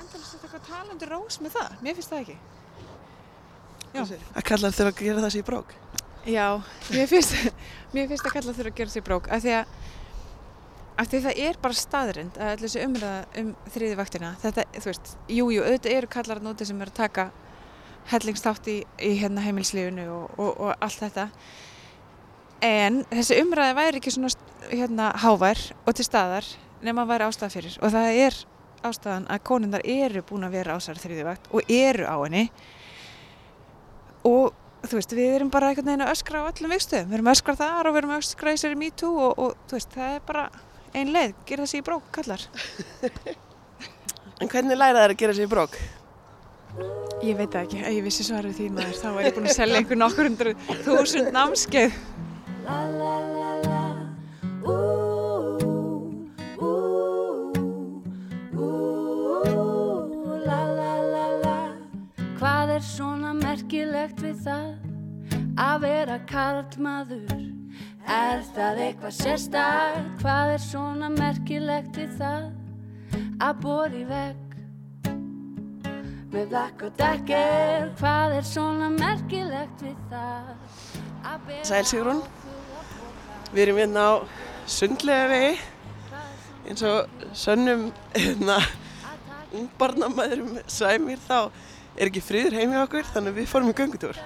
Endalist eitthvað talandi rós með það, mér finnst það ekki. Já. Að kallar þurfa að gera það sér í brók. Já, mér finnst, mér finnst að kalla þurfa að gera sér brók af því að, af því að það er bara staðrind að allir þessi umræða um þriði vaktina. Þetta, þú veist, jú, jú, auðvitað eru kallar núti sem eru að taka hellingstátt í, í hérna heimilslífinu og, og, og allt þetta. En þessi umræða væri ekki svona hérna hávær og til staðar nema að væri ástæða fyrir og það er ástæðan að konundar eru búin að vera ásæri þriði vakt og eru á henni og þú veist, við erum bara einhvern veginn að öskra á öllum vikstöðum, við erum að öskra þar og við erum að öskra í sér í MeToo og, og þú veist, það er bara ein leið, gera þessi í brók, kallar. En hvernig læra þær að gera sér í brók? Ég veit það ekki, ef ég vissi svarið því maður, þá er ég búin að selja einhver nokkur hundru þúsund námskeið. Er svona merkilegt við það að vera karlmaður? Er það eitthvað sérstak? Hvað er svona merkilegt við það að bóri vekk? Með blakk og dekker, hvað er svona merkilegt við það? að bera Sæl Sigrún. Við erum hérna á sundlega vegi eins og sönnum hérna ungbarnamæðurum svæmir þá er ekki friður heim hjá okkur þannig að við fórum í göngutúr.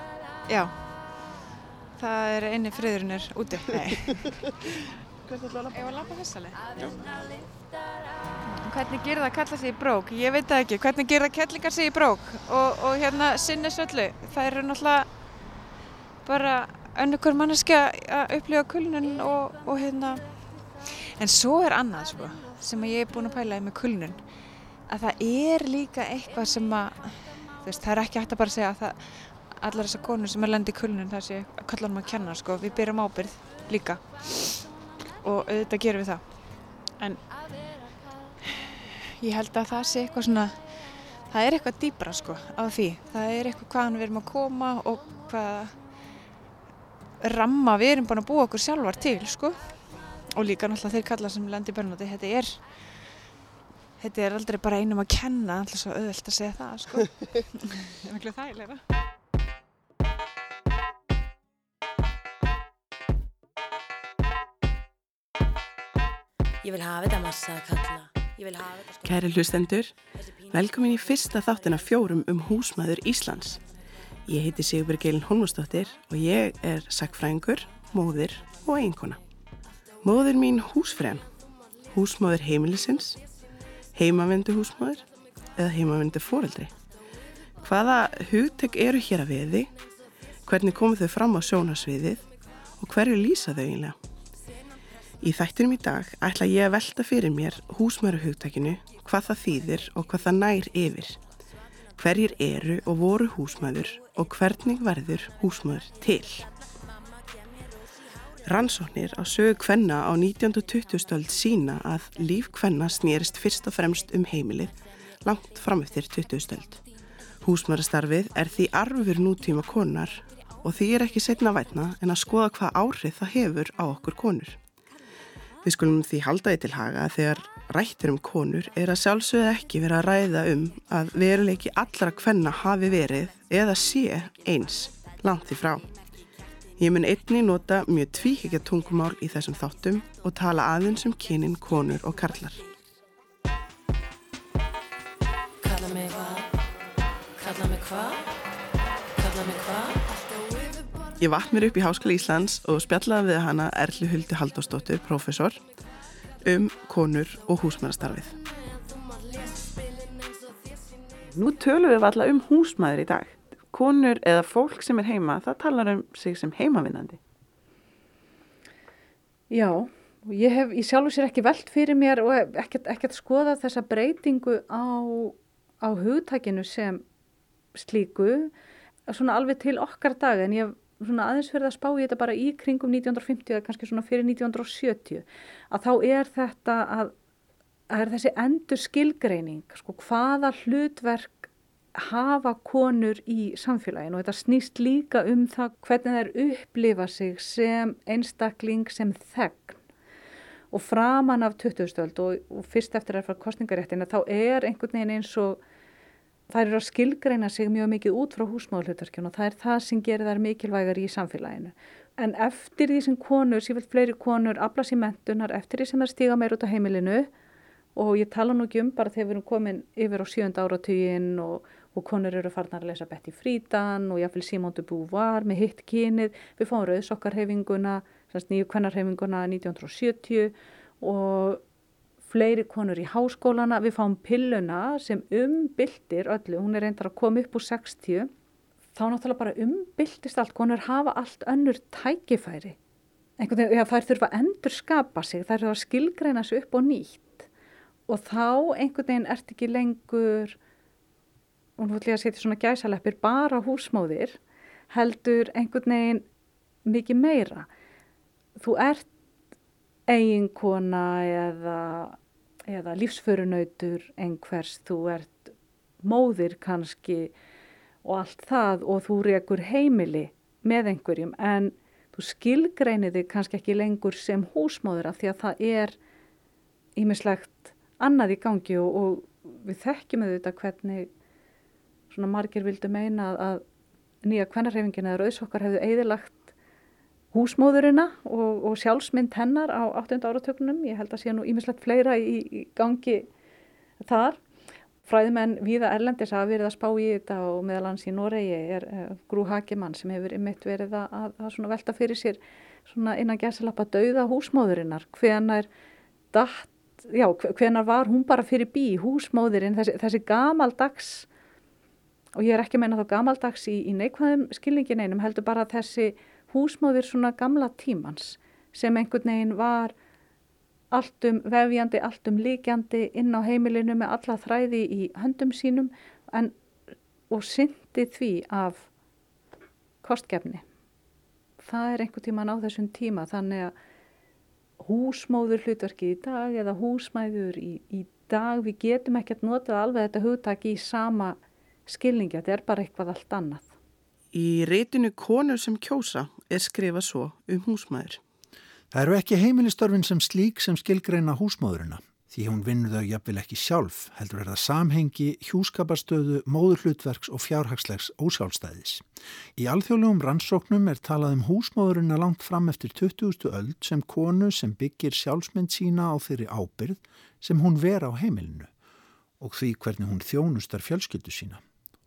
Já, það er eini friðurinn er úti. Nei. Hvernig ætlaðu að lappa? Ef að lappa þessaleg? Hvernig gerir það að kalla sig í brók? Ég veit það ekki. Hvernig gerir það kellingar sig í brók? Og, og hérna sinni söllu. Það eru náttúrulega bara önnur hver manneskja að upplifa kulnun og, og hérna... En svo er annað sko, sem að ég er búin að pæla í með kulnun. Að það er líka eitthvað sem að, veist, það er ekki hægt að bara segja að það, allar þessar konur sem er lendi í kulnun, það sé hann að kenna sko. Við byrjum ábyrð líka og auðvitað gerum við það. En ég held að það sé eitthvað svona, það er eitthvað dýbra sko á því. Það er eitthvað hvaðan við erum að koma og hvað ramma við erum búin að búa okkur sjálfar til sko. Og líka náttúrulega þeir kalla sem lendi börnandi, þetta er, þetta er aldrei bara einum að kenna, alltaf svo auðvelt að segja það sko. Það er miklu þægilega. Ég vil hafa þetta massa að kalla Ég vil hafa þetta sko Kæri hlustendur, velkomin í fyrsta þáttina fjórum um húsmaður Íslands. Ég heiti Sigurbjörg Eilin Holmustóttir og ég er sakfræðingur, móðir og eiginkona. Móðir mín húsfræðan, húsmaður heimilisins, heimavendu húsmaður eða heimavendu foreldri. Hvaða hugtök eru hér að veði, hvernig komu þau fram á sjónasviðið og hverju lýsa þau eiginlega? Í þættinum í dag ætla ég að velta fyrir mér húsmaðurhugtakinu, hvað það þýðir og hvað það nær yfir. Hverjir eru og voru húsmaður og hvernig verður húsmaður til? Rannsóknir á sögu kvenna á 19. og 20. stöld sína að líf kvenna snýrist fyrst og fremst um heimilið langt fram eftir 20. stöld. Húsmaðurstarfið er því arfur nútíma konar og því er ekki setna vætna en að skoða hvað áhrif það hefur á okkur konur. Við skulum því halda því til haga að þegar rættir um konur er að sjálfsögða ekki vera að ræða um að veruleiki allra kvenna hafi verið eða sé eins langt því frá. Ég mun einni nota mjög tvíkekja tungumál í þessum þáttum og tala aðeins um kynin, konur og karlar. Kalla mig hvað? Kalla mig hvað? Kalla mig hvað? Ég vatt mér upp í Háskóla Íslands og spjallaði við hana Erlu Huldi Haldósdóttur, profesor, um konur og húsmennastarfið. Nú tölum við alltaf um húsmaður í dag. Konur eða fólk sem er heima, það talar um sig sem heimavinnandi. Já, og ég hef í sjálfu sér ekki velt fyrir mér og ekkert, ekkert skoðað þessa breytingu á, á hugtakinu sem slíku, svona alveg til okkar dag, en ég hef svona aðeins verið að spá í þetta bara í kringum 1950 eða kannski svona fyrir 1970, að þá er þetta að, að er þessi endur skilgreining, sko, hvaða hlutverk hafa konur í samfélaginu og þetta snýst líka um það hvernig þær upplifa sig sem einstakling sem þegn og framan af 2000-öld og, og fyrst eftir að fara kostningaréttina þá er einhvern veginn eins og það eru að skilgreina sig mjög mikið út frá húsmáðurhlutverkjum og það er það sem gerir þær mikilvægar í samfélaginu. En eftir því sem konur, sífælt fleiri konur, aflas í mentunar, eftir því sem það stíga meir út á heimilinu og ég tala nú ekki um bara þegar við erum komin yfir á sjönda áratugin og, og konur eru farnar að lesa Betty Friedan og jáfnveil Simone de Beauvoir með hitt kynið, við fáum rauðsokkarhefinguna, nýju kvennarhefinguna 1970 og fleiri konur í háskólana, við fáum pilluna sem umbyldir öllu, hún er reyndar að koma upp úr 60, þá náttúrulega bara umbyldist allt, konur hafa allt önnur tækifæri. Einhvern veginn, já þær þurfa að endur skapa sig, þær þurfa að skilgreina sig upp og nýtt og þá einhvern veginn ert ekki lengur, og nú ætlum ég að setja svona gæsaleppir, bara húsmóðir, heldur einhvern veginn mikið meira. Þú ert eiginkona eða eða lífsförunautur einhvers, þú ert móðir kannski og allt það og þú rekur heimili með einhverjum en þú skilgreinir þig kannski ekki lengur sem húsmóður af því að það er ímislegt annað í gangi og, og við þekkjum auðvitað hvernig svona margir vildu meina að nýja kvennarhefingin eða rauðsokkar hefðu eðilagt húsmóðurina og, og sjálfsmynd hennar á 8. áratökunum. Ég held að sé nú ímislegt fleira í, í gangi þar. Fræðimenn viða Erlendis hafa verið að spá í þetta og meðal hans í Noregi er uh, Grú Hagemann sem hefur ymitt verið að, að velta fyrir sér innan gerðsalappa dauða húsmóðurinnar. Hvenar, datt, já, hvenar var hún bara fyrir bí húsmóðurinn, þessi, þessi gamaldags og ég er ekki að meina þá gamaldags í, í neikvæðum skilningin einum heldur bara þessi húsmóðir svona gamla tímans sem einhvern veginn var alltum vefjandi, alltum líkjandi inn á heimilinu með alla þræði í höndum sínum en, og syndi því af kostgefni. Það er einhvern tíman á þessum tíma þannig að húsmóður hlutverki í dag eða húsmæður í, í dag, við getum ekki að nota alveg þetta hugtaki í sama skilningi, þetta er bara eitthvað allt annað. Í reytinu konur sem kjósa er skrifað svo um húsmaður. Það eru ekki heimilistörfin sem slík sem skilgreina húsmaðurina því hún vinnur þau jafnvel ekki sjálf heldur er það samhengi, hjúskaparstöðu, móðurhlutverks og fjárhagslegs ósjálfstæðis. Í alþjóðlegum rannsóknum er talað um húsmaðurina langt fram eftir 20. öld sem konu sem byggir sjálfsmynd sína á þeirri ábyrð sem hún vera á heimilinu og því hvernig hún þjónustar fjölskyldu sína.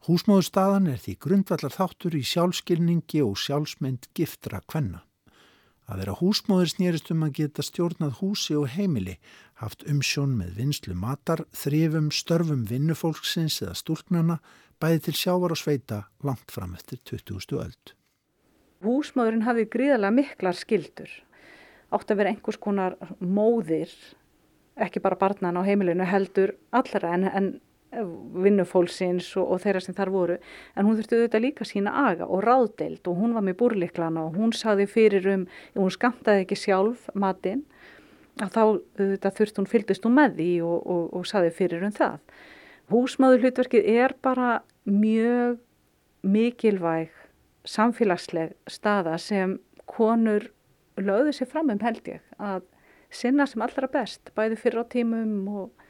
Húsmóðurstaðan er því grundvallar þáttur í sjálfskilningi og sjálfsmynd giftra kvenna. Að vera húsmóður snýrist um að geta stjórnað húsi og heimili, haft umsjón með vinslu matar, þrifum, störfum vinnufólksins eða stúlknana, bæði til sjávar og sveita langt fram eftir 20. öld. Húsmóðurinn hafi gríðarlega miklar skildur. Átt að vera einhvers konar móðir, ekki bara barnan á heimilinu heldur allra en, en vinnufólksins og, og þeirra sem þar voru en hún þurfti auðvitað líka sína aga og ráðdeild og hún var með búrliklana og hún saði fyrir um, hún skamtaði ekki sjálf matinn að þá auðvitað þurfti hún fylgist hún með því og, og, og saði fyrir um það. Húsmaður hlutverkið er bara mjög mikilvæg samfélagsleg staða sem konur lögðu sér fram um held ég að sinna sem allra best bæði fyrir á tímum og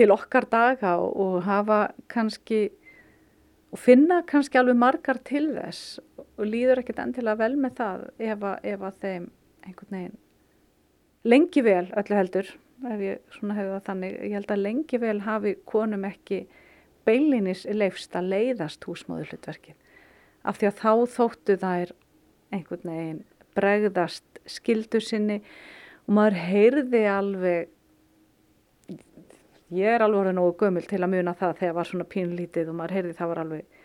til okkar daga og hafa kannski og finna kannski alveg margar til þess. Og líður ekkert endilega vel með það ef að, ef að þeim einhvern veginn lengi vel öllu heldur ef ég svona hefði það þannig. Ég held að lengi vel hafi konum ekki beilinis leifst að leiðast húsmóðurhlutverkið. Af því að þá þóttu þær einhvern veginn bregðast skildu sinni og maður heyrði alveg ég er alveg nógu gömul til að muna það þegar var svona pínlítið og maður heyrði það var alveg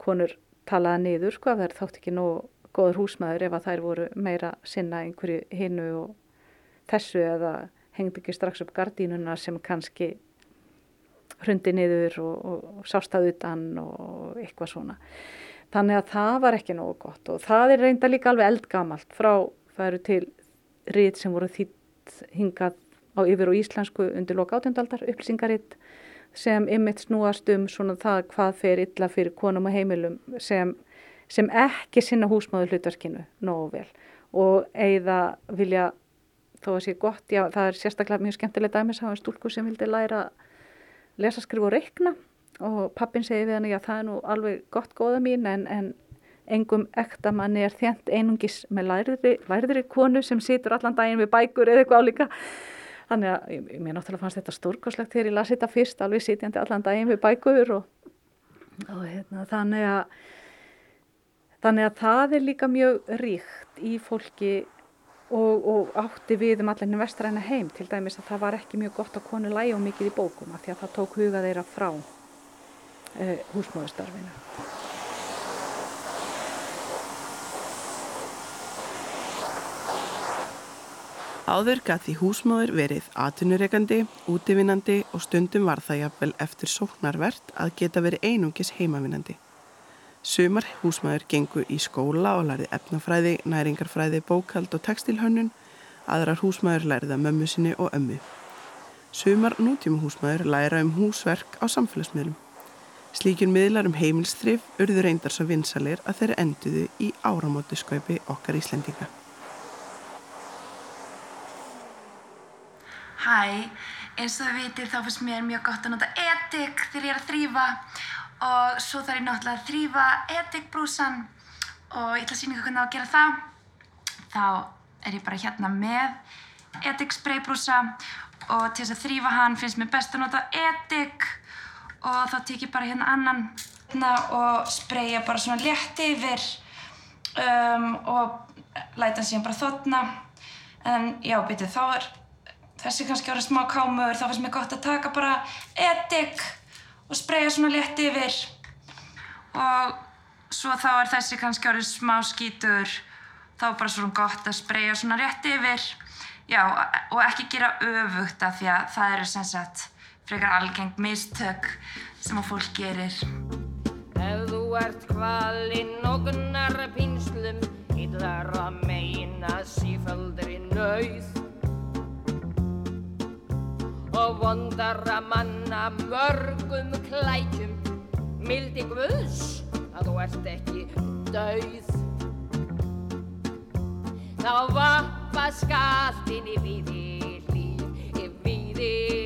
konur talaða niður sko það er þátt ekki nógu góður húsmaður ef að þær voru meira sinna einhverju hinnu og þessu eða hengdi ekki strax upp gardínuna sem kannski hrundi niður og, og, og sástað utan og eitthvað svona. Þannig að það var ekki nógu gott og það er reynda líka alveg eldgamalt frá það eru til rít sem voru þýtt hingað á yfir og íslensku undir loka átjöndaldar upplýsingaritt sem ymmit snúast um svona það hvað fer illa fyrir konum og heimilum sem, sem ekki sinna húsmáðu hlutverkinu nógu vel og eigða vilja þó að sé gott, já það er sérstaklega mjög skemmtilega dæmis á en stúlku sem vildi læra lesa, skrifa og reikna og pappin segi við hann, já það er nú alveg gott góða mín en, en engum ektamanni er þjent einungis með lærðri, lærðri konu sem situr allan daginn við bækur eða eitthvað álíka þannig að mér náttúrulega fannst þetta stórkoslegt þegar ég lasi þetta fyrst alveg sitjandi allan daginn við bækur og, og hérna, þannig að þannig að það er líka mjög ríkt í fólki og, og átti við um allir vestræna heim. Til dæmis að það var ekki mjög gott að konu lægi og mikið í bókum af því að það tók huga þeirra frá uh, húsmóðustarfinu Áður gæti húsmáður verið atunureikandi, útivinnandi og stundum var það jafnvel eftir sóknarvert að geta verið einungis heimavinnandi. Sumar húsmáður gengur í skóla og lærið efnafræði, næringarfræði, bókald og textilhönnun, aðrar húsmáður lærið að mömmu sinni og ömmu. Sumar nútíma húsmáður læra um húsverk á samfélagsmiðlum. Slíkjur miðlar um heimilstrif urður reyndar svo vinsalir að þeirra enduðu í áramóti skaupi okkar Íslendinga. Hæ, eins og þau vitir þá finnst mér mjög gott að nota edik þegar ég er að þrýfa og svo þarf ég náttúrulega að þrýfa edikbrúsan og ég ætla að sína ykkur hvernig á að gera það. Þá er ég bara hérna með edikspraybrúsa og til þess að þrýfa hann finnst mér best að nota edik og þá tek ég bara hérna annan hérna og spraya bara svona létt yfir um, og læta hann síðan bara þotna. En já, byrju, þá er þessi kannski ára smá kámur, þá finnst mér gott að taka bara edik og spreja svona létt yfir. Og svo þá er þessi kannski ára smá skítur þá er bara svona gott að spreja svona rétt yfir. Já, og ekki gera öfugt af því að það eru sem sagt frekar algengt mistök sem að fólk gerir. Ef þú ert kvalinn og gunnar pinslum hittar að meina sífaldri nauð og vondara manna mörgum klækjum. Mildi Guðs að þú ert ekki dauð. Þá vappa skallin í víði hlýð í víði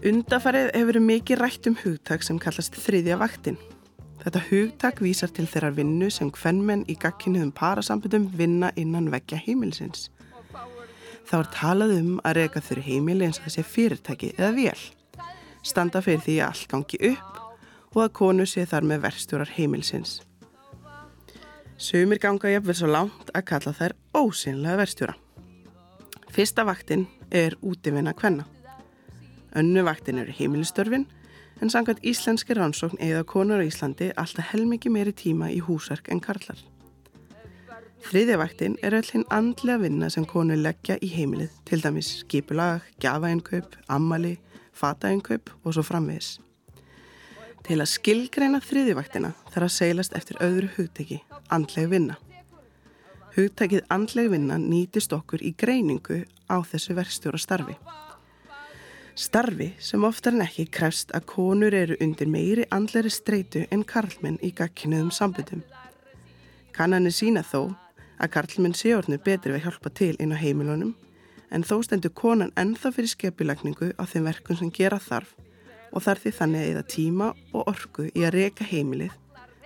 Undafarið hefur verið mikið rætt um hugtak sem kallast þriðja vaktin. Þetta hugtak vísar til þeirra vinnu sem hvernmenn í gagkinuðum parasambundum vinna innan veggja heimilisins. Þá er talað um að reyka þurru heimili eins og þessi fyrirtæki eða vél. Standa fyrir því að allt gangi upp og að konu sé þar með verstjórar heimilisins. Sumir ganga jafnvel svo langt að kalla þær ósynlega verstjóra. Fyrsta vaktin er útivinna hvenna. Önnu vaktin eru heimilistörfin en sangað íslenski rannsókn eða konur á Íslandi alltaf helmikið meiri tíma í húsark en karlar. Þriðja vaktin er öll hinn andlega vinna sem konur leggja í heimilið, til dæmis skipulag, gjafaeinkaup, ammali, fataeinkaup og svo framvegis. Til að skilgreina þriðjavaktina þarf að seilast eftir öðru hugteki, andleg vinna. Hugtekið andleg vinna nýtist okkur í greiningu á þessu verkstjóra starfi. Sem oftar en ekki krefst að konur eru undir meiri andleri streitu en karlmenn í gagkinuðum sambundum. Kannanir sína þó að karlmenn séornu betri við hjálpa til inn á heimilunum en þó stendur konan ennþá fyrir skepilagningu á þeim verkum sem gera þarf og þarf því þannig að eða tíma og orku í að reyka heimilið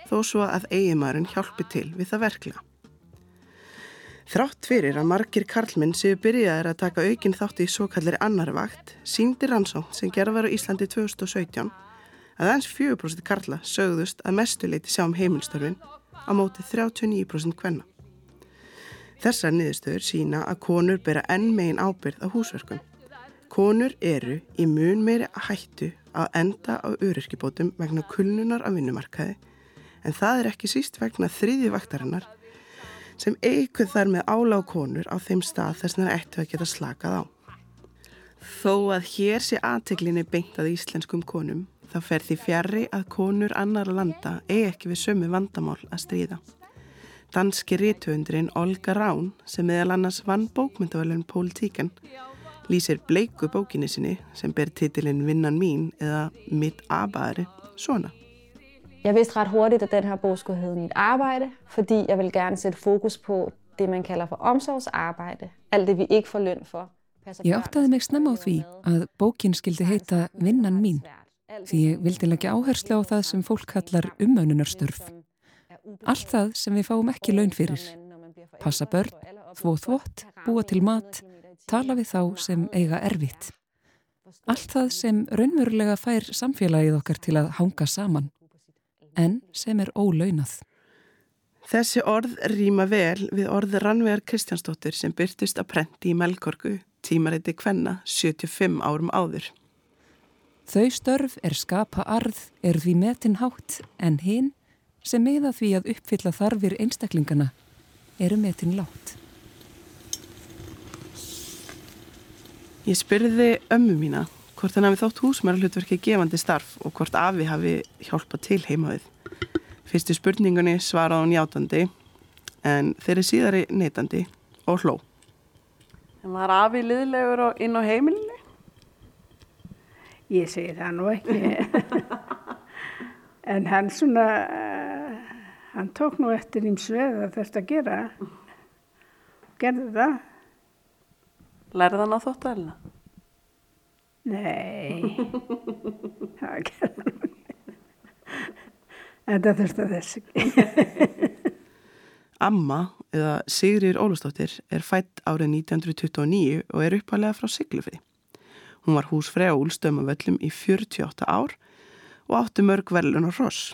þó svo að eiginmaðurinn hjálpi til við það verkla. Þrátt fyrir að margir karlminn séu byrjaðir að taka aukin þátti í svo kallir annarvakt, síndi rannsókn sem gerða var á Íslandi 2017 að eins 4% karla sögðust að mestuleiti sjá um heimilstörfin á móti 39% hvenna. Þessar niðurstöður sína að konur bera enn megin ábyrð á húsverkum. Konur eru í mun meiri hættu að enda á öryrkibótum vegna kulnunar af vinnumarkaði en það er ekki síst vegna þriði vaktarinnar sem eikuð þar með álág konur á þeim stað þess að það ættu að geta slakað á. Þó að hér sé aðteglinni beint að íslenskum konum þá fer því fjari að konur annar landa eigi ekki við sömu vandamál að stríða. Danski rítuundurinn Olga Rán sem meðal annars vann bókmyndavelun Pólitíkan lýsir bleiku bókinni sinni sem ber titilinn Vinnan mín eða Mitt arbejde svona. Jeg vidste ret hurtigt, at den her bog skulle hedde Mit arbejde, fordi jeg vil gerne sætte fokus på det, man kalder for omsorgsarbejde. Alt det, vi ikke får løn for. Ég áttaði mig snemma á því að bókin skildi heita Vinnan mín því ég vildi leggja áherslu á það sem fólk kallar umönnunarstörf. Allt það sem við fáum ekki laun fyrir. Passa börn, þvó þvott, búa til mat, tala við þá sem eiga erfitt. Allt það sem raunverulega fær samfélagið okkar til að hanga saman, en sem er ólaunað. Þessi orð rýma vel við orð Rannvegar Kristjánsdóttir sem byrtist að prenti í Melkorku, tímariti Kvenna, 75 árum áður. Þau störf er skapa arð, er því metin hátt, en hinn sem meða því að uppfylla þarfir einstaklingana eru metin látt. Ég spyrði ömmu mína hvort hann hafi þótt húsmæra gefandi starf og hvort afi hafi hjálpað til heimaðið. Fyrstu spurningunni svaraði hún játandi en þeirri síðari neytandi og hló. En var afi liðlegur og inn á heimilinu? Ég segi það nú ekki. en hann svona, uh, hann tók nú eftir íms veð að þetta að gera. Gerði það. Lærði hann á þóttuæluna? Nei, það gerði hann ekki. Það þurfti að þess ekki. Amma, eða Sigrir Ólustóttir, er fætt árið 1929 og er uppalega frá Siglufri. Hún var húsfrei á Úlstömmavöllum í 48 ár og átti mörg verðlun og hross.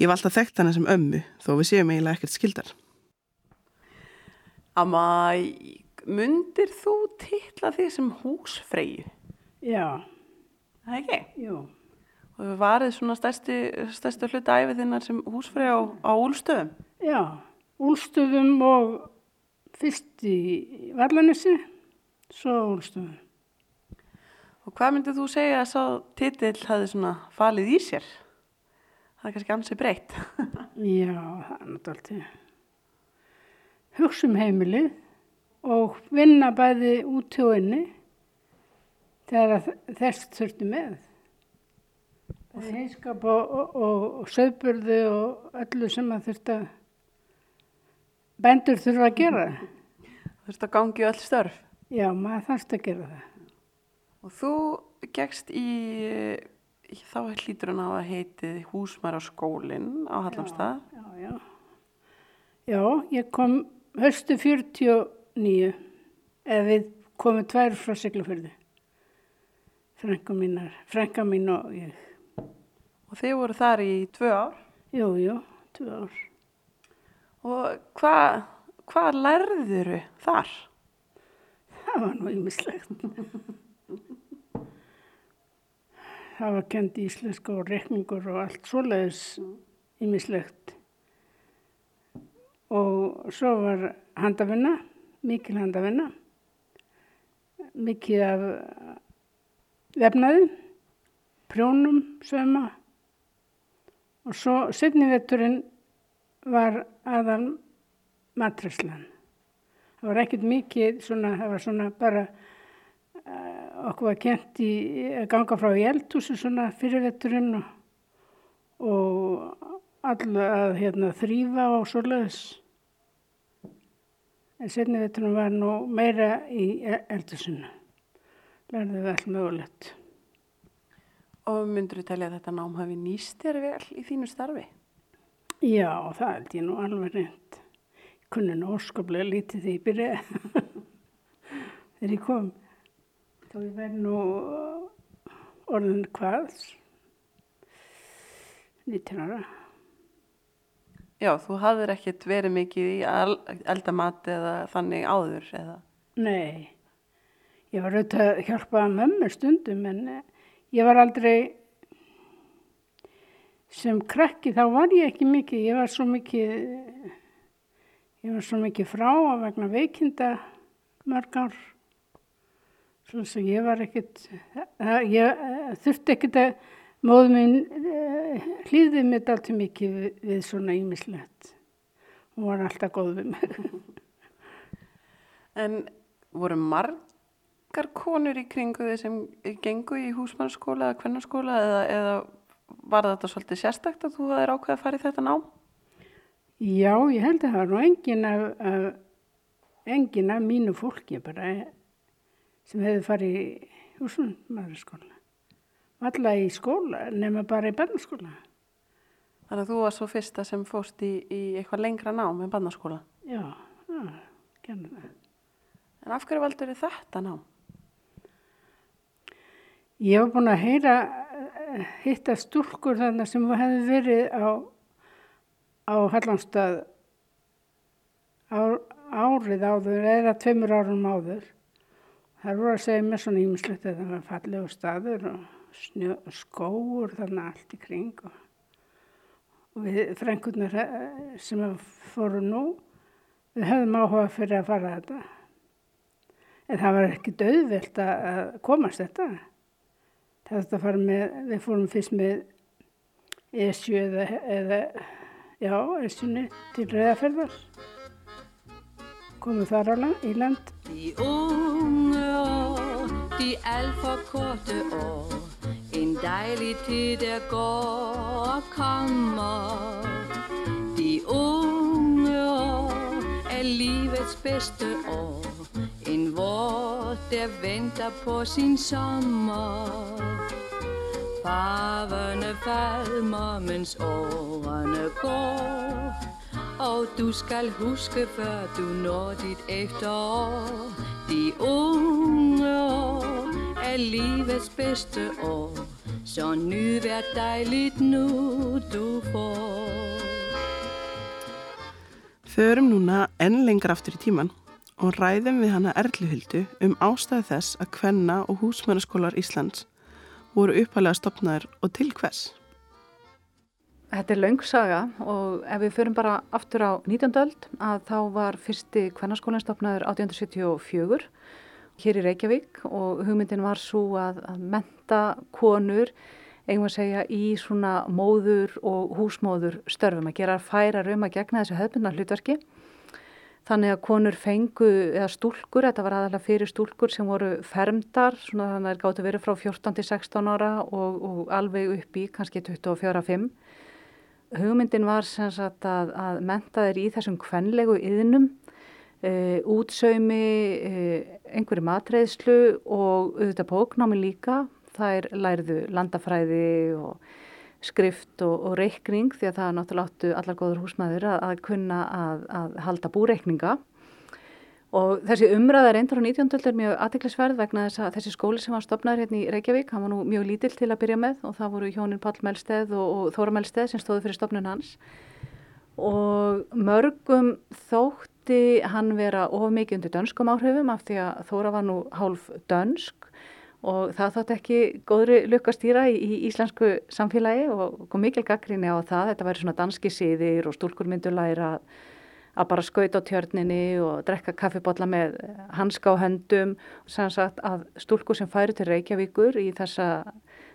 Ég var alltaf þekkt hana sem ömmu, þó við séum eiginlega ekkert skildar. Amma, mundir þú tilla því sem húsfreyju? Já. Það ekki? Jú. Og við varðið svona stærsti, stærsti hluta æfið þinnar sem húsfrey á, á Úlstöðum? Já, Úlstöðum og fyrst í Varlanissi, svo Úlstöðum. Og hvað myndið þú segja að sá titill hafi svona falið í sér? Það er kannski ansið breytt. Já, það er náttúrulega. Hugsa um heimilið og vinna bæði út og inni þegar þess þurfti með. Það er hinskap og, og, og, og söðburðu og öllu sem að þurfti að bændur þurfa að gera. Þurfti að gangi öll störf? Já, maður þarfst að gera það. Og þú gegst í, þá hlýtur hann á að heitið Húsmæraskólinn á Hallamstað. Já, já, já. Já, ég kom höstu 49 eða við komum tvær frá Siglufjörðu. Frænka mínar, frænka mín og ég. Og þið voru þar í tvö ár? Jú, jú, tvö ár. Og hvað hva lærðuru þar? Það var nú ýmislegt. Það var kend íslenska og rekningur og allt svoleiðis ýmislegt. Og svo var handafinna, mikil handafinna, mikið af vefnaði, prjónum, söma og svo setni vetturinn var aðal matræslan. Það var ekkert mikið svona, það var svona bara uh, okkur var kent í að ganga frá í eldhúsi svona fyrir vetturinn og, og alla að hérna, þrýfa og svoleiðis. En setni vetturinn var nú meira í eldhúsinu. Lærði við all mögulegt. Og myndur þú telja að þetta nám hafi nýst þér vel í þínu starfi? Já, það held ég nú alveg reynd. Ég kunni nú óskaplega lítið því ég byrjaði þegar ég kom. Þá ég verði nú orðin hvað? 19 ára. Já, þú hafðir ekkert verið mikið í eldamat eða þannig áður eða? Nei, ég var auðvitað að hjálpa mömmu stundum en ég var aldrei sem krakki þá var ég ekki mikið, ég var svo mikið ég var svo mikið frá að vegna veikinda mörg ár svo að ég var ekkert ég þurfti ekkert að móðu minn hlýðið mitt alltaf mikið við, við svona ímislegt hún var alltaf góð við mig En voru marg margar konur í kringu þið sem gengu í húsmannskóla eða kvennarskóla eða, eða var þetta svolítið sérstakt að þú hafðir ákveð að fara í þetta nám? Já, ég held að það var nú engin af, af engin af mínu fólki bara sem hefði farið í húsmannskóla. Alla í skóla, nema bara í barnaskóla. Þannig að þú var svo fyrsta sem fóst í, í eitthvað lengra nám en barnaskóla? Já, já, genið það. En af hverju valdur þið þetta nám? Ég hef búin að heyra, hitta stúrkur þarna sem hefði verið á, á Hallandstað árið áður eða tveimur árum áður. Það voru að segja mér svona ímislegt að það var fallegu staður og snjó, skóur þarna allt í kring og, og við frengurnar sem fóru nú, við höfðum áhuga fyrir að fara þetta. En það var ekki döðvilt að komast þetta. Það var þetta að fara með, við fórum fyrst með ESU eða, eða já, ESU-ni til Reyðaferðar. Komum þar á land, í land. De unge år, de alt dejlig tid, der går og kommer. De unge år er livets bedste år. En vår, der venter på sin sommer. Farverne falmer, mens årene går. Og du skal huske, før du når dit efterår. De unge år er livets bedste år. Så nyd hvert dejligt nu du får. Förum núna enn lengra aftur í tíman og ræðum við hana Erluhildu um ástæðu þess að kvenna og húsmænaskólar Íslands voru uppalega stopnaður og til hvers. Þetta er laungsaga og ef við förum bara aftur á 19. öld að þá var fyrsti kvennarskólinn stopnaður 1874 hér í Reykjavík og hugmyndin var svo að, að menta konur eigum að segja í svona móður og húsmóður störfum að gera færar um að gegna þessu hefðbundna hlutverki. Þannig að konur fengu, eða stúlkur, þetta var aðalega fyrir stúlkur sem voru fermdar, svona þannig að það gáttu verið frá 14 til 16 ára og, og alveg upp í kannski 24-5. Hugmyndin var sem sagt að, að menta þeir í þessum kvenlegu yðnum, e, útsaumi, e, einhverju matreðslu og auðvitað bóknámi líka. Þær lærðu landafræði og skrift og, og reikning því að það er náttúrulega áttu allar góður húsmaður að, að kunna að, að halda búreikninga og þessi umræða reyndar á 19. er mjög aðtiklisverð vegna þess að þessi skóli sem var stopnaður hérna í Reykjavík, hann var nú mjög lítill til að byrja með og það voru hjónin Pall Melsteð og, og Þóra Melsteð sem stóðu fyrir stopnun hans og mörgum þótti hann vera of mikið undir dönskum áhrifum af því að Þóra var nú hálf dönsk og það þátt ekki góðri lukkastýra í, í íslensku samfélagi og kom mikil gaggrinni á það, þetta væri svona danski síðir og stúlkur myndu læra að bara skauta á tjörninni og drekka kaffibotla með hanska á höndum og sem sagt að stúlkur sem færi til Reykjavíkur í þessa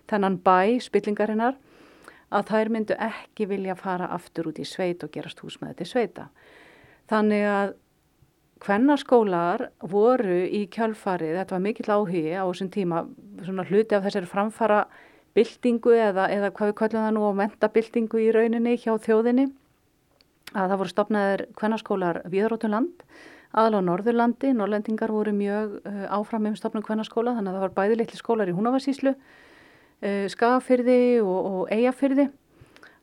þennan bæ spillingarinnar að þær myndu ekki vilja fara aftur út í sveit og gerast húsmaði til sveita. Þannig að Kvennarskólar voru í kjálfarið, þetta var mikill áhugi á þessum tíma, svona hluti af þessari framfara byltingu eða, eða hvað við kallum það nú á mentabyltingu í rauninni hjá þjóðinni. Að það voru stopnaðir kvennarskólar viðrótuland, aðal á Norðurlandi, Norrlendingar voru mjög uh, áfram um stopnum kvennarskóla þannig að það var bæði litli skólar í Húnavarsíslu, uh, Skagafyrði og, og Eyjafyrði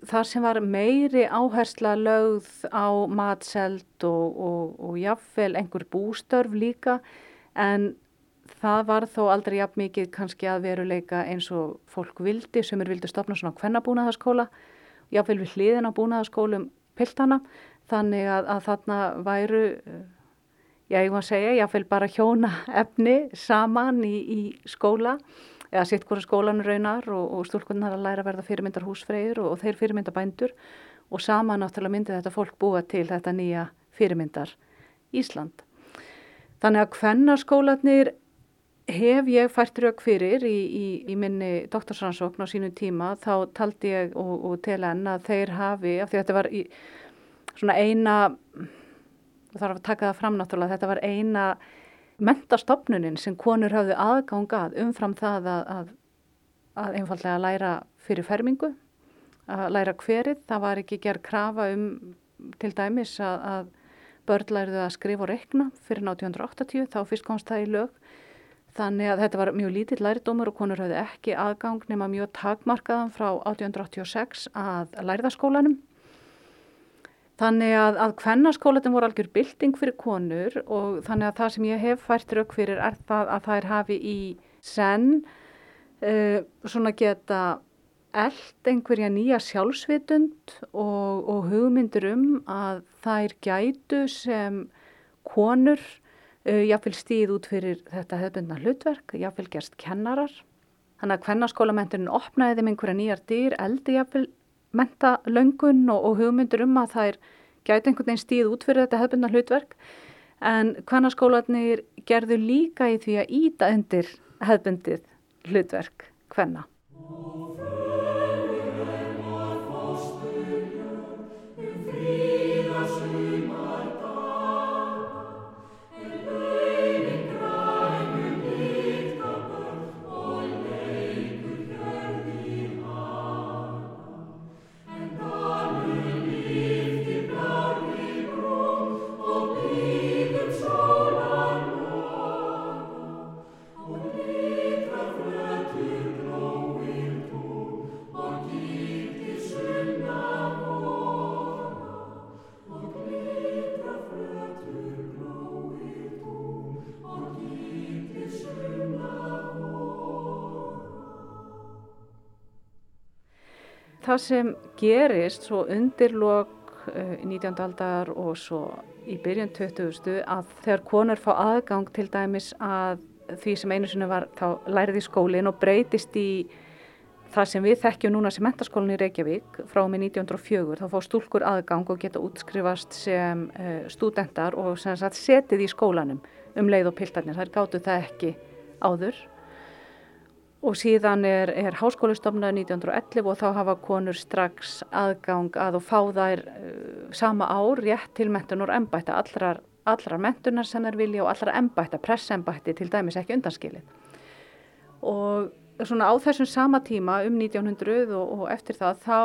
þar sem var meiri áhersla lögð á matselt og, og, og jafnvel einhver bústörf líka en það var þó aldrei jafn mikið kannski að veruleika eins og fólk vildi. Sem er vildi stopna svona hvennabúnaðaskóla jáfnvel við hliðin á búnaðaskólum piltana þannig að, að þarna væru já ég var að segja jáfnvel bara hjóna efni saman í, í skóla eða sitt hvora skólan raunar og, og stúlkunnar að læra að verða fyrirmyndar húsfreyður og, og þeir fyrirmyndar bændur og sama náttúrulega myndi þetta fólk búa til þetta nýja fyrirmyndar Ísland. Þannig að hvennarskólanir hef ég fært rauk fyrir í, í, í minni doktorsrannsókn á sínu tíma þá taldi ég og, og tel enn að þeir hafi, af því þetta var í, svona eina, þarf að taka það fram náttúrulega, þetta var eina mentastofnunin sem konur hafðu aðgangað umfram það að, að, að einfallega læra fyrir fermingu, að læra hverið. Það var ekki gerð krafa um til dæmis að, að börn læriðu að skrifa og rekna fyrir 1980, þá fyrst komst það í lög. Þannig að þetta var mjög lítill læridómur og konur hafði ekki aðgang nema mjög takmarkaðan frá 1886 að læriðaskólanum. Þannig að, að kvennaskólatin voru algjör bylting fyrir konur og þannig að það sem ég hef fært rauk fyrir er það að þær hafi í senn uh, svona geta eld einhverja nýja sjálfsvitund og, og hugmyndur um að þær gætu sem konur uh, jáfnveil stíð út fyrir þetta hefðbundna hlutverk, jáfnveil gerst kennarar. Þannig að kvennaskólamenturinn opnaði þeim einhverja nýjar dýr, eldi jáfnveil menta löngun og, og hugmyndur um að þær gæti einhvern veginn stíð út fyrir þetta hefðbundna hlutverk en hvernig skólanir gerðu líka í því að íta undir hefðbundið hlutverk hvenna. Það sem gerist svo undirlokk uh, 19. aldar og svo í byrjun 20. að þegar konur fá aðgang til dæmis að því sem einu sinni var þá lærið í skólinn og breytist í það sem við þekkjum núna sem mentaskólinn í Reykjavík frá með 1904 þá fá stúlkur aðgang og geta útskrifast sem uh, stúdendar og sem setið í skólanum um leið og piltarnir, þær gáttu það ekki áður og síðan er, er háskólistofnað 1911 og þá hafa konur strax aðgang að og fá þær uh, sama ár rétt til mentunar embætta, allrar, allrar mentunar sem þær vilja og allrar embætta, pressembætti til dæmis ekki undanskilið. Og svona á þessum sama tíma um 1900 og, og eftir það þá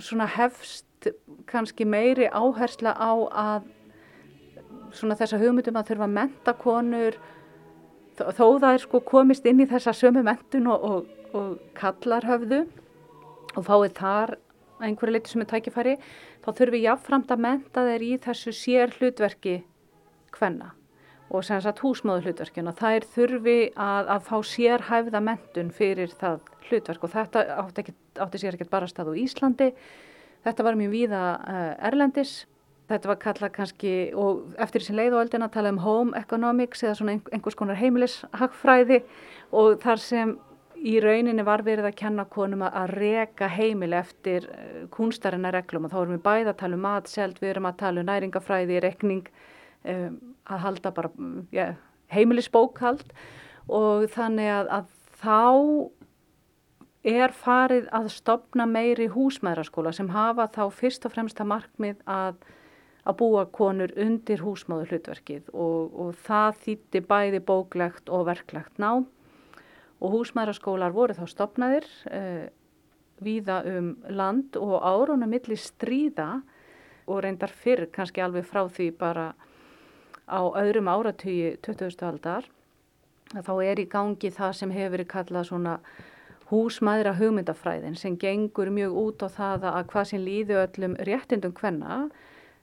svona hefst kannski meiri áhersla á að svona þessa hugmyndum að þurfa að menta konur þó það er sko komist inn í þessa sömu mentun og, og, og kallar höfðu og fáið þar einhverju leiti sem er tækifæri þá þurfum við jáfnframt að menta þeir í þessu sér hlutverki hvenna og sem sagt húsmáðu hlutverkin og það er þurfi að, að fá sér hæfða mentun fyrir það hlutverk og þetta átti, ekki, átti sér ekkert bara stað á Íslandi. Þetta var mjög víða uh, Erlendis Þetta var kallað kannski, og eftir þessi leið og öldin að tala um home economics eða svona einhvers konar heimilishagfræði og þar sem í rauninni var verið að kenna konum að reka heimili eftir eh, kunstarinnar reglum. Og þá erum við bæði að tala um matselt, við erum að tala um næringafræði, rekning, um, að halda bara ja, heimilisbókhald. Og þannig að, að þá er farið að stopna meiri húsmaðuraskóla sem hafa þá fyrst og fremst að markmið að að búa konur undir húsmáðu hlutverkið og, og það þýtti bæði bóklegt og verklegt ná og húsmaðuraskólar voru þá stopnaðir eh, víða um land og árunum milli stríða og reyndar fyrr kannski alveg frá því bara á öðrum áratöyu 20. aldar þá er í gangi það sem hefur verið kallað svona húsmaðra hugmyndafræðin sem gengur mjög út á það að hvað sem líðu öllum réttindum hvenna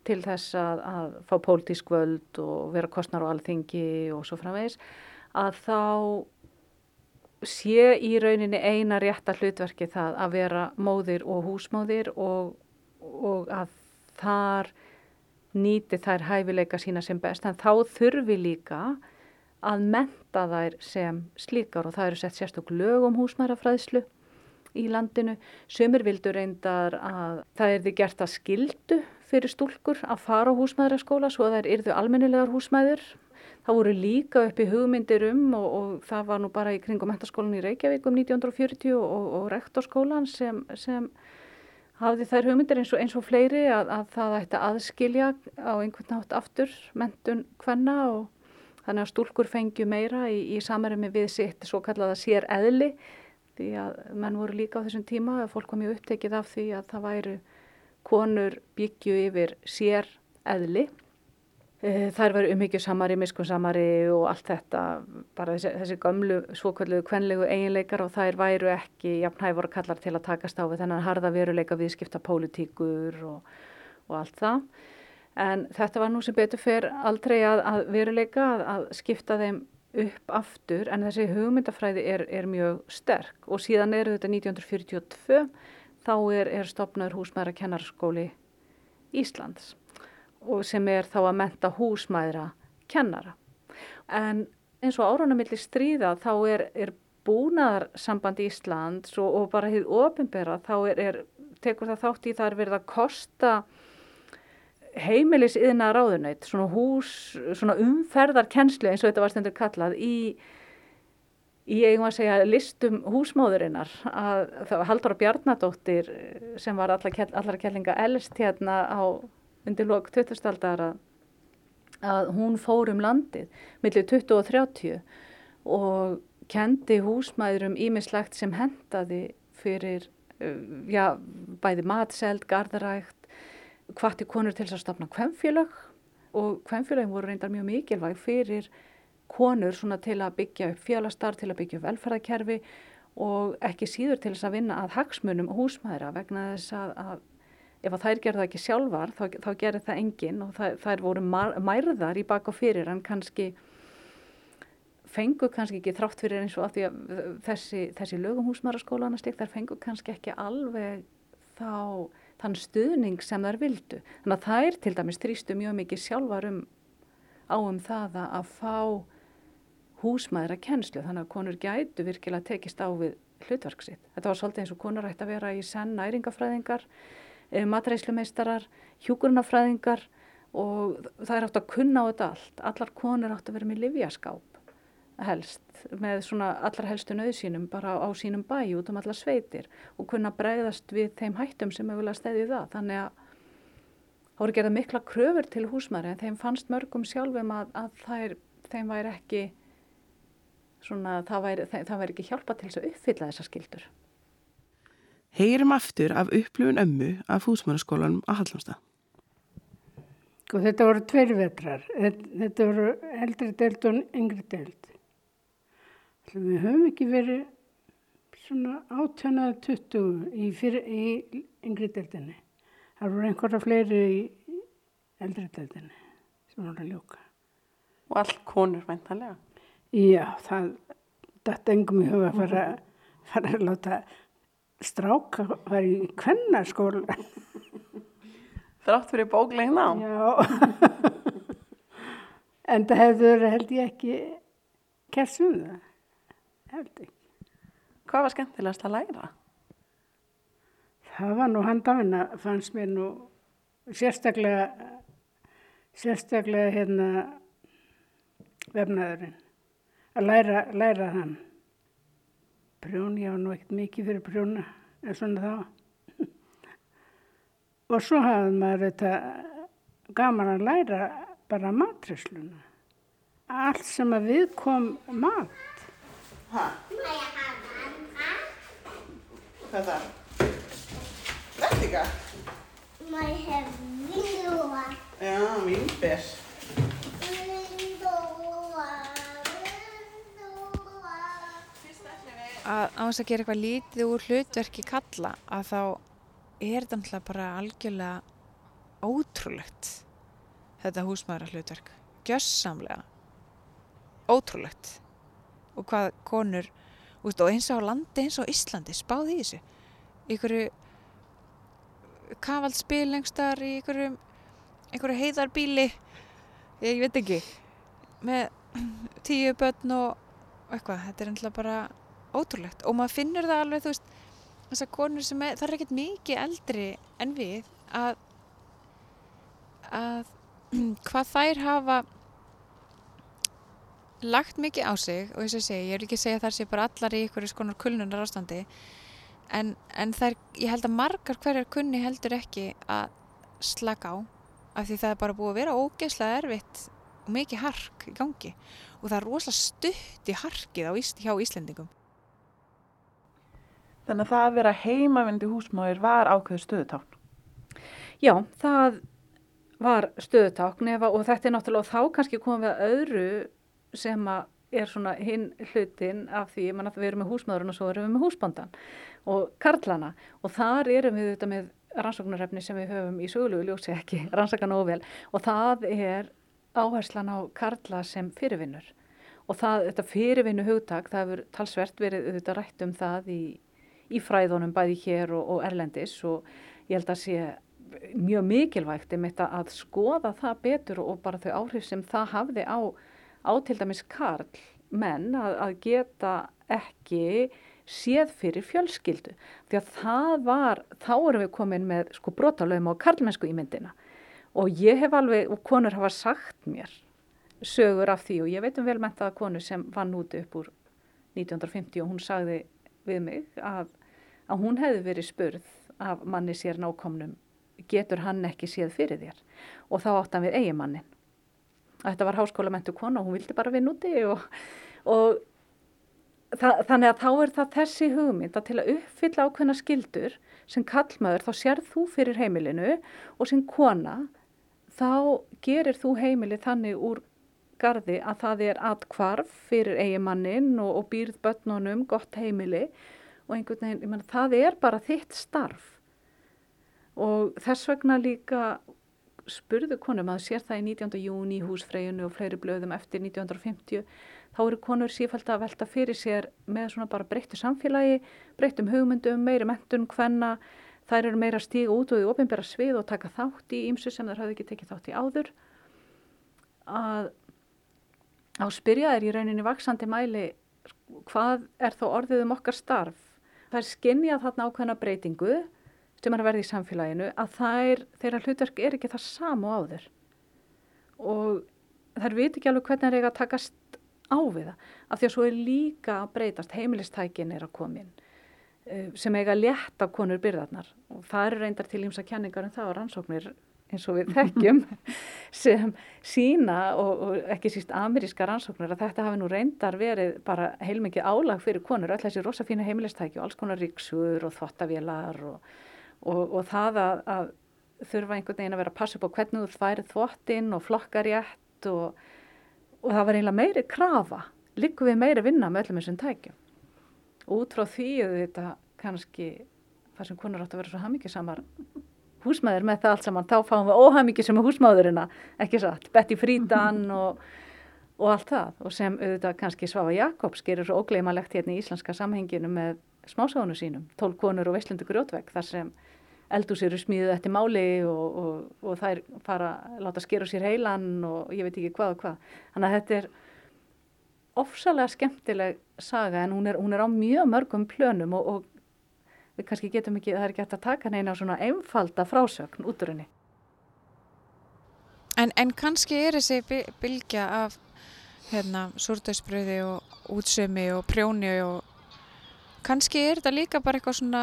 til þess að, að fá pólitísk völd og vera kostnar á alþingi og svo framvegis að þá sé í rauninni eina rétta hlutverki það að vera móðir og húsmóðir og, og að þar nýti þær hæfileika sína sem best en þá þurfi líka að menta þær sem slíkar og það eru sett sérstokk lög um húsmærafræðslu í landinu. Sumir vildu reyndar að það er því gert að skildu fyrir stúlkur að fara á húsmaðuraskóla svo að þær yrðu almennilegar húsmaður. Það voru líka upp í hugmyndir um og, og það var nú bara í kringum mentaskólan í Reykjavík um 1940 og, og rektorskólan sem, sem hafði þær hugmyndir eins og, eins og fleiri að, að það ætti aðskilja á einhvern nátt aftur mentun hvenna og þannig að stúlkur fengju meira í, í samarimi við sitt svo kallaða sér eðli því að menn voru líka á þessum tíma að fólk kom mjög upptekið af því að það væru konur byggju yfir sér eðli Eh, Þær veru umhyggjusamari, miskunnsamari og allt þetta, bara þessi, þessi gömlu svokvöldu kvenlegu eiginleikar og þær væru ekki jafnhæfur kallar til að takast á við þennan harða veruleika viðskipta pólitíkur og, og allt það. En þetta var nú sem betur fyrr aldrei að, að veruleika að, að skipta þeim upp aftur en þessi hugmyndafræði er, er mjög sterk og síðan eru þetta 1942 þá er, er stopnaður húsmaður kennarskóli Íslands og sem er þá að menta húsmæðra kennara. En eins og árunum millir stríða þá er, er búnaðarsamband Íslands og, og bara hið ofinbera þá er, er, tekur það þátt í það er verið að kosta heimilis yðna ráðunöyt, svona hús, svona umferðarkennslu eins og þetta var stendur kallað í í eigum að segja listum húsmóðurinnar að það var Halldóra Bjarnadóttir sem var allar, allar kellinga elst hérna á undir lok 20. aldar að, að hún fór um landið millir 20 og 30 og kendi húsmæðurum ímislegt sem hendaði fyrir já, bæði matseld, gardarægt hvati konur til þess að stopna kvemmfélag og kvemmfélagin voru reyndar mjög mikilvæg fyrir konur til að byggja upp félagstar, til að byggja upp velferðarkerfi og ekki síður til þess að vinna að hagsmunum húsmæðra vegna þess að, að ef að þær gerða ekki sjálfar þá, þá gerir það enginn og það, þær voru mærðar í bak og fyrir en kannski fengu kannski ekki þrátt fyrir eins og að því að þessi, þessi lögum húsmaraskólan þær fengu kannski ekki alveg þá þann stuðning sem þær vildu. Þannig að þær til dæmis trýstu mjög mikið sjálfar um á um það að fá húsmaður að kennslu þannig að konur gætu virkilega tekist á við hlutverksitt. Þetta var svolítið eins og konur ætti að vera í senn næringafræðingar Eh, matreislumeistarar, hjúkurnafræðingar og það er átt að kunna á þetta allt. Allar konur átt að vera með livjaskáp helst, með svona allar helstu nöðsínum bara á sínum bæ út um allar sveitir og kunna bregðast við þeim hættum sem hefur viljað stæði það. Þannig að þá eru gerða mikla kröfur til húsmaður en þeim fannst mörgum sjálfum að, að þær, þeim væri ekki svona, það væri, það væri ekki hjálpa til þess að uppfylla þessa skildur. Heyrim aftur af upplifun ömmu af húsmannaskólanum að Hallamstað. Og sko, þetta voru tveir vetrar. Þetta voru eldri deild og yngri deild. Við höfum ekki verið svona átjónaða 20 í, fyrir, í yngri deildinni. Það voru einhverja fleiri í eldri deildinni sem voru að ljóka. Og all konur væntalega? Já, það dætt engum í huga að fara, fara að láta stráka var í kvennarskóla Þrátt fyrir bóklegin á? Já. En það hefur held ég ekki kersum það held ekki Hvað var skemmtilegast að læra? Það var nú handafina fannst mér nú sérstaklega sérstaklega hérna vefnaðurinn að læra, læra hann prjón, ég var nú ekkert mikið fyrir prjóna, en svona þá. og svo hafði maður þetta gaman að læra bara matræsluna. Allt sem að við kom mat. Hæ? Hvað er það? Verðiga? Maður hef vindlúa. Já, vindber. Að á þess að gera eitthvað lítið úr hlutverki kalla að þá er þetta náttúrulega bara algjörlega ótrúlegt þetta húsmaðura hlutverk gjössamlega ótrúlegt. Og hvað konur og eins á landi eins á Íslandi spáði í þessu. Einhverju kavaldspil lengstar í einhverju, einhverju heiðarbíli ég veit ekki með tíu börn og eitthvað, þetta er náttúrulega bara ótrúlegt og maður finnur það alveg þú veist þessar konur sem er, það er ekkert mikið eldri en við að, að hvað þær hafa lagt mikið á sig og þess að segja, ég er ekki segja það sé bara allar í ykkur skonar kulnunar ástandi en, en þær, ég held að margar hverjar kunni heldur ekki að slaka á af því það er bara búið að vera ógeðslega erfitt og mikið hark í gangi og það er rosalega stutt í harkið Ís- hjá Íslendingum. Þannig að það að vera heimavindi húsmáður var ákveður stöðutákn. Já, það var stöðutákn ef að- og þetta er náttúrulega þá kannski komum við að öðru sem að er svona hinn hlutin af því að við erum með húsmaðurinn og svo erum við með húsbándan og karlana. Og þar erum við þetta með rannsóknarefni sem við höfum í sögulegu ljósi ekki rannsaka nógu vel. Og það er áherslan á karla sem fyrirvinnur. Og það, þetta fyrirvinnu hugtak, það hefur talsvert verið auðvitað rætt um það í, í fræðunum bæði hér og, og erlendis og ég held að sé mjög mikilvægt um þetta að skoða það betur og bara þau áhrif sem það hafði á, á til dæmis karl menn að, að geta ekki séð fyrir fjölskyldu. Því að það var, þá erum við komin með sko brotalöfum á karlmennsku í myndina. Og ég hef alveg, og konur hafa sagt mér sögur af því og ég veit um velmentaða konu sem vann úti upp úr 1950 og hún sagði við mig að, að hún hefði verið spurð af manni sér nákomnum getur hann ekki séð fyrir þér? Og þá átt hann við eigimannin þetta var háskólamentu kona og hún vildi bara vinna úti og, og það, þannig að þá er það þessi hugmynd að til að uppfylla ákveðna skildur sem kallmaður þá sérð þú fyrir heimilinu og sem kona þá gerir þú heimili þannig úr gardi að það er atkvarf fyrir eigimannin og, og býrð börnunum gott heimili og einhvern veginn, ég menn það er bara þitt starf. Og þess vegna líka spurðu konum að sér það í 19. júni í húsfreyjunu og fleiri blöðum eftir 1950 þá eru konur sífælt að velta fyrir sér með svona bara breyttu samfélagi breyttum hugmyndum, meiri mentun hvenna þær eru meira að stíga út og í ofinbæra svið og taka þátt í ímsu sem þær hafði ekki tekið þátt í áður. Að á spyrja er í rauninni vaksandi mæli hvað er þá orðið um okkar starf það er skinnjað þarna ákveðna breytingu sem er að verða í samfélaginu að þær, þeirra hlutverk er ekki það samu áður. Og þær veit ekki alveg hvernig það er eiga að takast á við það af því að svo er líka að breytast. Heimilistækin er að komin sem eiga létt af konur byrðarnar. Og það eru reyndar til ímsa kenningar en það og rannsóknir eins og við þekkjum sem sína og, og ekki síst ameríska rannsóknir að þetta hafi nú reyndar verið bara heilmikið álag fyrir konur, öll þessi rosa fínu heimilistæki og alls konar ríksur og þvottavélar og, og, og það að, að þurfa einhvern veginn að vera að passa upp á hvernig þú færið þvottinn og flokkarétt og, og það var eiginlega meiri krafa, líku við meiri vinna með öllum þessum tækjum. Út frá því þetta kannski það sem konur átt að vera svo hamingisamar húsmaður með það allt saman, þá fáum við óhamingi sem húsmaðurina, ekki satt, Betty Friedan og, og allt það. Og sem auðvitað kannski Svafa Jakobs gerir svo ógleymalegt hérna í íslenska samhenginu með smásánu sínum, tól konur og veistlundu grjótvegg þar sem eldús eru smíðuð eftir máli og, og, og þær fara að láta skera sér heilan og ég veit ekki hvað og hvað. Þannig að þetta er ofsalega skemmtileg saga en hún er, hún er á mjög mörgum plönum og, og við kannski getum ekki, það er ekki hægt að taka neina svona einfalda frásögn út úr henni. En, en kannski er þessi by- bylgja af hérna, súrdagsbröði og útsömi og prjóni og kannski er þetta líka bara eitthvað svona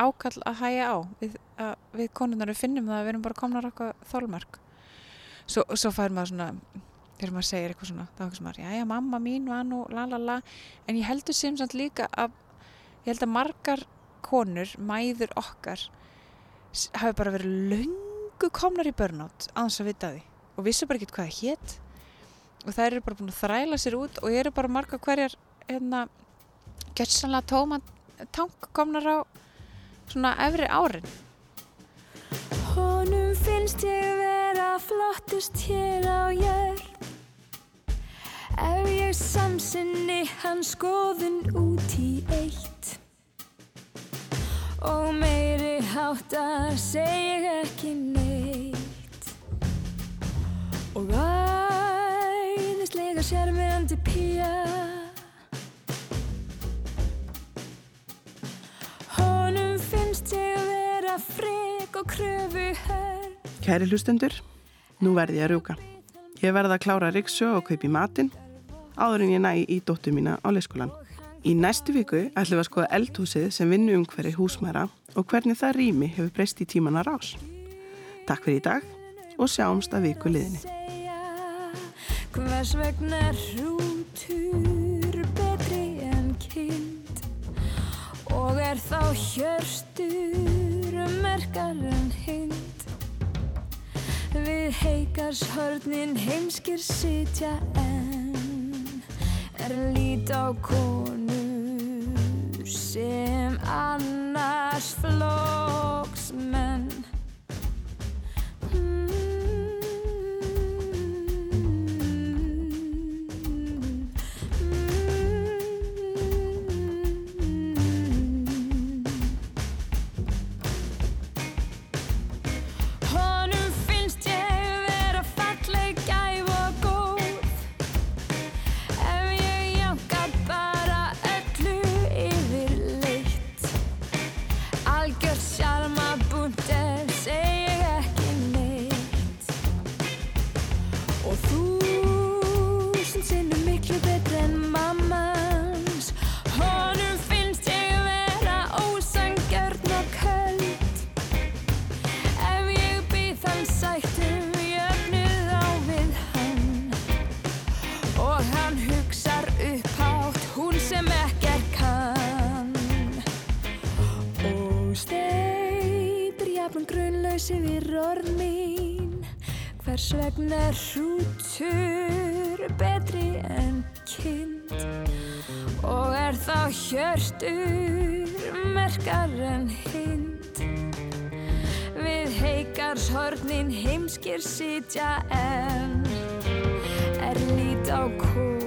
ákall að hæja á. Við, að, við konunar við finnum það að við erum bara komnar eitthvað þólmark svo, svo fær maður svona þegar maður segir eitthvað svona þá er maður, já já mamma mín var nú la la la. En ég heldur sem samt líka að ég held að margar konur, mæður okkar hafi bara verið löngu komnar í burnout aðeins að vita því. Og vissu bara ekki hvað það hétt og þær eru bara búin að þræla sér út og eru bara margar hverjar hérna gjörsanlega tóma tank komnar á svona efri árin. Honum finnst ég vera flottust hér á jörð. Ef ég samsinni hans skoðun út í eitt Og meiri háttar seg ekki neitt Og æðislega sérmyrandi pía Honum finnst ég vera frek og kröfu hörn Kæri hlustendur, nú verði ég að rjúka. Ég verði að klára riksu og kaupi matinn áður en ég næ í dóttu mína á leyskólan. Í næstu viku ætlum við að skoða eldhúsið sem vinnu um hverju húsmæra og hvernig það rými hefur breyst í tímanar ás. Takk fyrir í dag og sjáumst að viku liðinni. Hvers vegna hrútur betri en kind og er þá hjörstur merkar en hind Við heikarshörnin heimskir sitja en er lít á konur sem annars flóksmenn þá hjörstur merkar en hind. Við heikarshornin heimskir sitja en er lít á kú